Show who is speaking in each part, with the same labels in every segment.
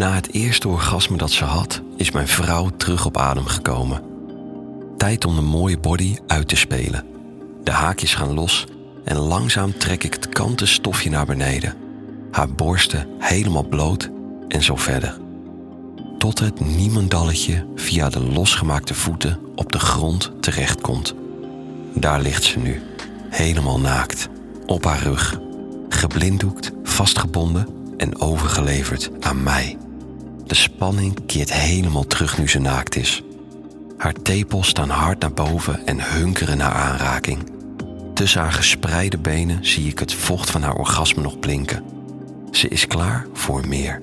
Speaker 1: Na het eerste orgasme dat ze had, is mijn vrouw terug op adem gekomen. Tijd om de mooie body uit te spelen. De haakjes gaan los en langzaam trek ik het kanten stofje naar beneden. Haar borsten helemaal bloot en zo verder. Tot het niemendalletje via de losgemaakte voeten op de grond terechtkomt. Daar ligt ze nu, helemaal naakt, op haar rug, geblinddoekt, vastgebonden en overgeleverd aan mij. De spanning keert helemaal terug nu ze naakt is. Haar tepels staan hard naar boven en hunkeren naar aanraking. Tussen haar gespreide benen zie ik het vocht van haar orgasme nog blinken. Ze is klaar voor meer.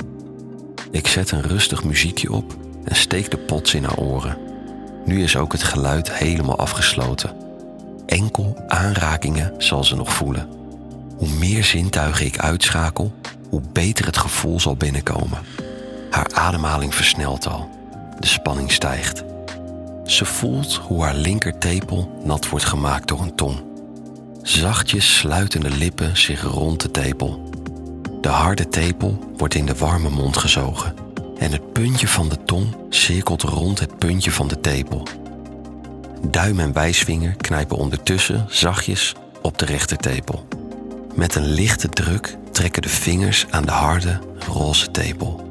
Speaker 1: Ik zet een rustig muziekje op en steek de pots in haar oren. Nu is ook het geluid helemaal afgesloten. Enkel aanrakingen zal ze nog voelen. Hoe meer zintuigen ik uitschakel, hoe beter het gevoel zal binnenkomen. Haar ademhaling versnelt al. De spanning stijgt. Ze voelt hoe haar linkertepel nat wordt gemaakt door een tong. Zachtjes sluiten de lippen zich rond de tepel. De harde tepel wordt in de warme mond gezogen en het puntje van de tong cirkelt rond het puntje van de tepel. Duim en wijsvinger knijpen ondertussen zachtjes op de rechtertepel. Met een lichte druk trekken de vingers aan de harde, roze tepel.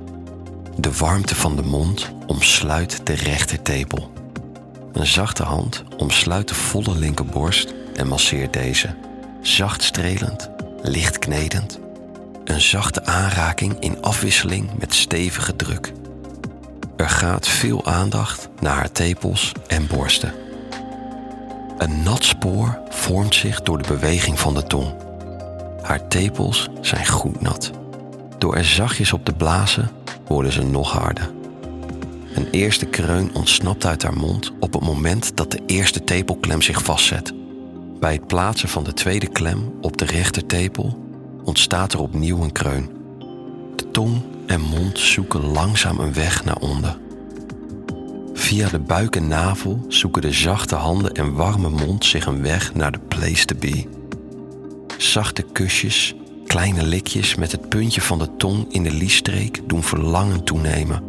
Speaker 1: De warmte van de mond omsluit de rechtertepel. Een zachte hand omsluit de volle linkerborst en masseert deze. Zacht strelend, licht knedend. Een zachte aanraking in afwisseling met stevige druk. Er gaat veel aandacht naar haar tepels en borsten. Een nat spoor vormt zich door de beweging van de tong. Haar tepels zijn goed nat. Door er zachtjes op te blazen worden ze nog harder. Een eerste kreun ontsnapt uit haar mond op het moment dat de eerste tepelklem zich vastzet. Bij het plaatsen van de tweede klem op de rechtertepel ontstaat er opnieuw een kreun. De tong en mond zoeken langzaam een weg naar onder. Via de buik en navel zoeken de zachte handen en warme mond zich een weg naar de place to be. Zachte kusjes, kleine likjes met het puntje van de tong in de liesstreek doen verlangen toenemen.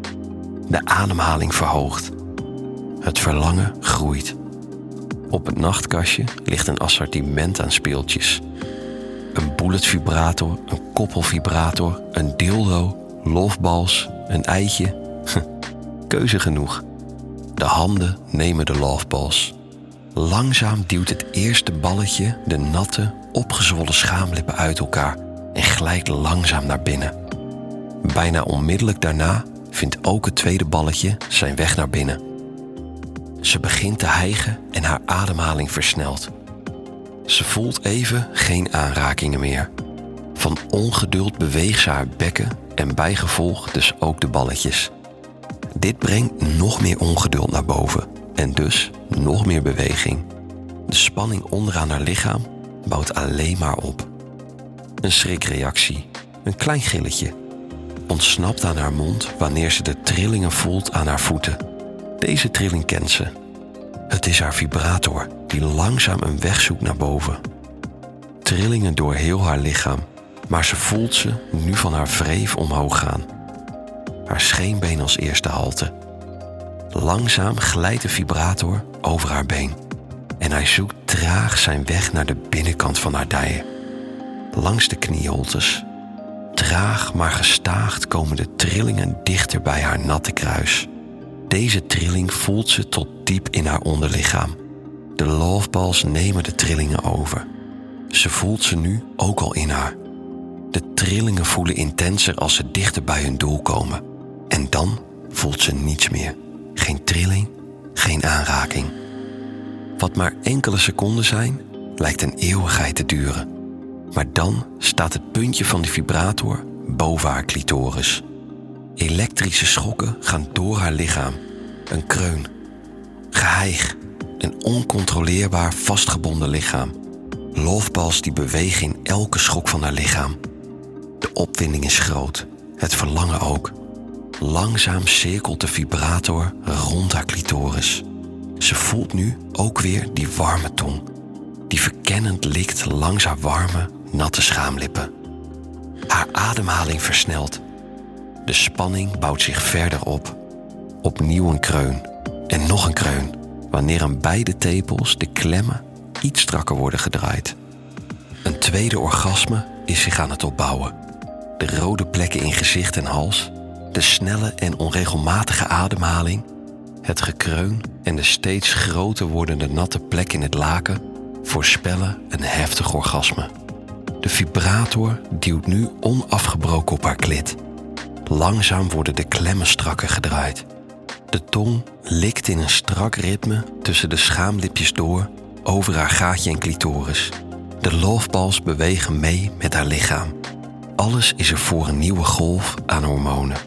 Speaker 1: De ademhaling verhoogt. Het verlangen groeit. Op het nachtkastje ligt een assortiment aan speeltjes. Een bulletvibrator, een koppelvibrator, een dildo, lofbals, een eitje. Keuze genoeg. De handen nemen de loveballs. Langzaam duwt het eerste balletje de natte, opgezwollen schaamlippen uit elkaar en glijdt langzaam naar binnen. Bijna onmiddellijk daarna vindt ook het tweede balletje zijn weg naar binnen. Ze begint te hijgen en haar ademhaling versnelt. Ze voelt even geen aanrakingen meer. Van ongeduld beweegt ze haar bekken en bijgevolg dus ook de balletjes. Dit brengt nog meer ongeduld naar boven en dus nog meer beweging. De spanning onderaan haar lichaam bouwt alleen maar op. Een schrikreactie, een klein gilletje, ontsnapt aan haar mond wanneer ze de trillingen voelt aan haar voeten. Deze trilling kent ze. Het is haar vibrator die langzaam een weg zoekt naar boven. Trillingen door heel haar lichaam, maar ze voelt ze nu van haar wreef omhoog gaan. Haar scheenbeen als eerste halte. Langzaam glijdt de vibrator over haar been en hij zoekt traag zijn weg naar de binnenkant van haar dijen. Langs de knieholtes. Traag maar gestaagd komen de trillingen dichter bij haar natte kruis. Deze trilling voelt ze tot diep in haar onderlichaam. De loveballs nemen de trillingen over. Ze voelt ze nu ook al in haar. De trillingen voelen intenser als ze dichter bij hun doel komen. En dan voelt ze niets meer. Geen trilling, geen aanraking. Wat maar enkele seconden zijn, lijkt een eeuwigheid te duren. Maar dan staat het puntje van de vibrator boven haar clitoris. Elektrische schokken gaan door haar lichaam. Een kreun. Geheig. Een oncontroleerbaar vastgebonden lichaam. Loveballs die bewegen in elke schok van haar lichaam. De opwinding is groot. Het verlangen ook. Langzaam cirkelt de vibrator rond haar clitoris. Ze voelt nu ook weer die warme tong. Die verkennend likt langs haar warme, natte schaamlippen. Haar ademhaling versnelt. De spanning bouwt zich verder op. Opnieuw een kreun en nog een kreun, wanneer aan beide tepels de klemmen iets strakker worden gedraaid. Een tweede orgasme is zich aan het opbouwen. De rode plekken in gezicht en hals, de snelle en onregelmatige ademhaling, het gekreun en de steeds groter wordende natte plek in het laken voorspellen een heftig orgasme. De vibrator duwt nu onafgebroken op haar klit. Langzaam worden de klemmen strakker gedraaid. De tong likt in een strak ritme tussen de schaamlipjes door over haar gaatje en clitoris. De loveballs bewegen mee met haar lichaam. Alles is er voor een nieuwe golf aan hormonen.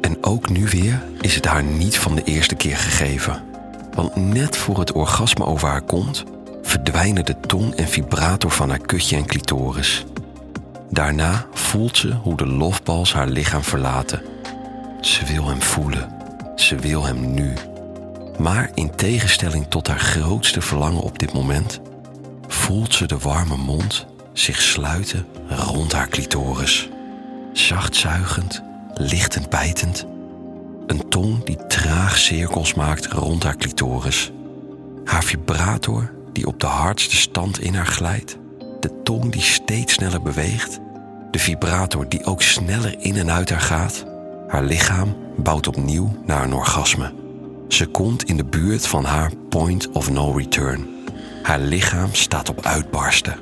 Speaker 1: En ook nu weer is het haar niet van de eerste keer gegeven. Want net voor het orgasme over haar komt, verdwijnen de tong en vibrator van haar kutje en clitoris. Daarna voelt ze hoe de lofbals haar lichaam verlaten. Ze wil hem voelen. Ze wil hem nu. Maar in tegenstelling tot haar grootste verlangen op dit moment, voelt ze de warme mond zich sluiten rond haar clitoris. Zacht zuigend, lichtend bijtend. Een tong die traag cirkels maakt rond haar clitoris. Haar vibrator die op de hardste stand in haar glijdt. De tong die steeds sneller beweegt. De vibrator die ook sneller in en uit haar gaat. Haar lichaam bouwt opnieuw naar een orgasme. Ze komt in de buurt van haar point of no return. Haar lichaam staat op uitbarsten.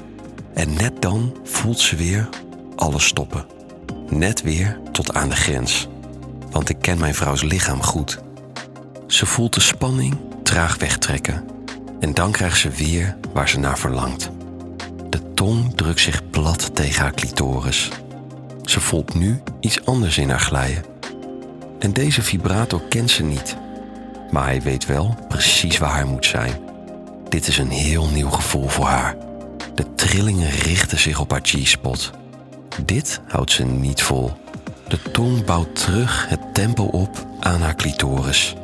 Speaker 1: En net dan voelt ze weer alles stoppen. Net weer tot aan de grens. Want ik ken mijn vrouws lichaam goed. Ze voelt de spanning traag wegtrekken. En dan krijgt ze weer waar ze naar verlangt. De tong drukt zich plat tegen haar clitoris. Ze voelt nu iets anders in haar glijden. En deze vibrator kent ze niet. Maar hij weet wel precies waar hij moet zijn. Dit is een heel nieuw gevoel voor haar. De trillingen richten zich op haar G-spot. Dit houdt ze niet vol. De tong bouwt terug het tempo op aan haar clitoris.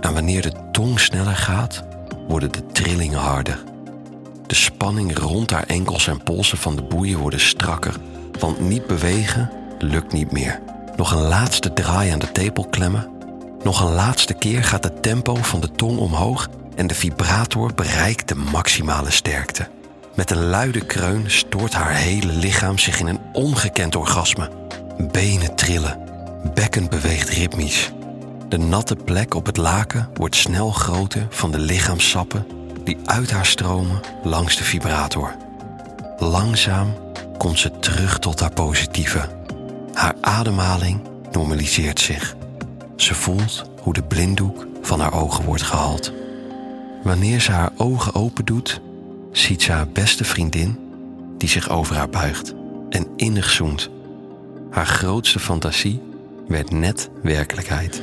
Speaker 1: En wanneer de tong sneller gaat, worden de trillingen harder. De spanning rond haar enkels en polsen van de boeien worden strakker, want niet bewegen lukt niet meer. Nog een laatste draai aan de tepel klemmen. Nog een laatste keer gaat het tempo van de tong omhoog en de vibrator bereikt de maximale sterkte. Met een luide kreun stoort haar hele lichaam zich in een ongekend orgasme. Benen trillen, bekken beweegt ritmisch. De natte plek op het laken wordt snel groter van de lichaamsappen die uit haar stromen langs de vibrator. Langzaam komt ze terug tot haar positieve. Haar ademhaling normaliseert zich. Ze voelt hoe de blinddoek van haar ogen wordt gehaald. Wanneer ze haar ogen open doet, ziet ze haar beste vriendin die zich over haar buigt en innig zoent. Haar grootste fantasie werd net werkelijkheid.